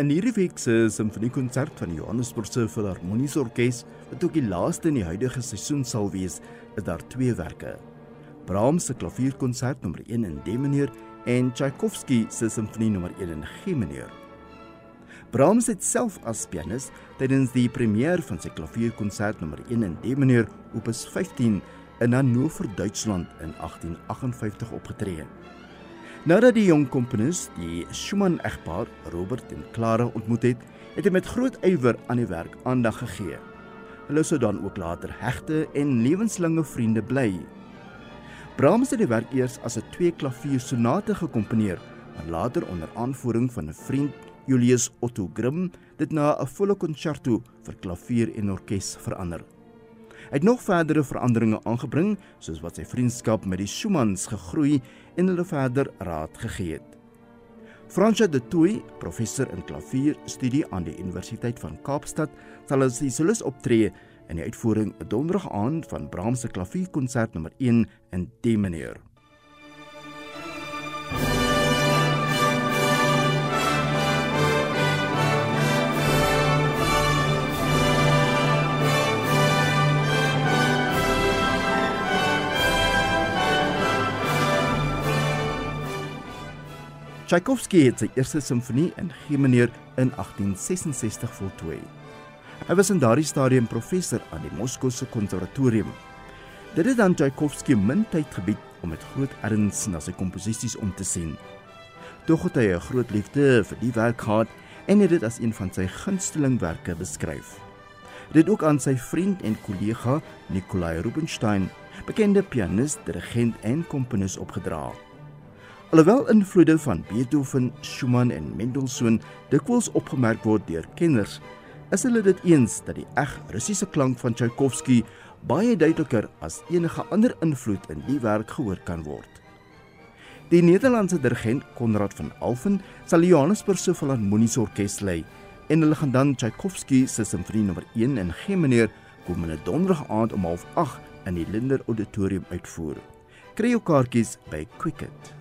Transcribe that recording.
In hierdie week se simfoniekonsert van die Johannesburgse Filharmoniese Orkees, wat ook die laaste in die huidige seisoen sal wees, is daar twee werke. Brahms se klavierkonsert nommer 1 in D mineur en Tchaikovsky se simfonie nommer 1 in G mineur. Brahms het self as pianis tydens die premier van sy klavierkonsert nommer 1 in D mineur opus 15 in Hannover, Duitsland in 1858 opgetree. Nadat die jong komponis die Schumann-egpaar Robert en Clara ontmoet het, het hy met groot ywer aan die werk aandag gegee. Hulle sou dan ook later hegte en lewenslange vriende bly. Brahms het die werk eers as 'n twee-klaviersonate gekomponeer, maar later onder aanvoering van 'n vriend, Julius Otto Grimm, dit na 'n volle konserto vir klavier en orkes verander. Hy het nog verdere veranderinge aangebring, soos wat sy vriendskap met die Schumanns gegroei en hulle verder raad gegee het. Fransja de Toey, professor in klavierstudie aan die Universiteit van Kaapstad, sal as die solis optree in die uitvoering 'n donderdag aand van Brahms se klavierkonsert nommer 1 in D Tchaikovsky het sy eerste simfonie in G mineur in 1866 voltooi. Hy was in daardie stadium professor aan die Moskouse Konservatorium. Dit het aan Tchaikovsky min tyd gebied om met groot erns na sy komposisies om te sien. Tog het hy 'n groot liefde vir die werk gehad en het dit as een van sy gunstelingwerke beskryf. Dit ook aan sy vriend en kollega Nikolai Rubinstein, bekende pianis, dirigent en komponis opgedra. Alhoewel invloede van Beethoven, Schumann en Mendelssohn dikwels opgemerk word deur kenners, is hulle dit eens dat die eg Russiese klank van Tchaikovsky baie duideliker as enige ander invloed in die werk gehoor kan word. Die Nederlandse dirigent Konrad van Alphen sal die Johannesburgse Filharmoniese Orkees lei en hulle gaan dan Tchaikovsky se simfonie nommer 1 in G mineur komende donderdag aand om 08:30 in die Linder Auditorium uitvoer. Kry jou kaartjies by Quicket.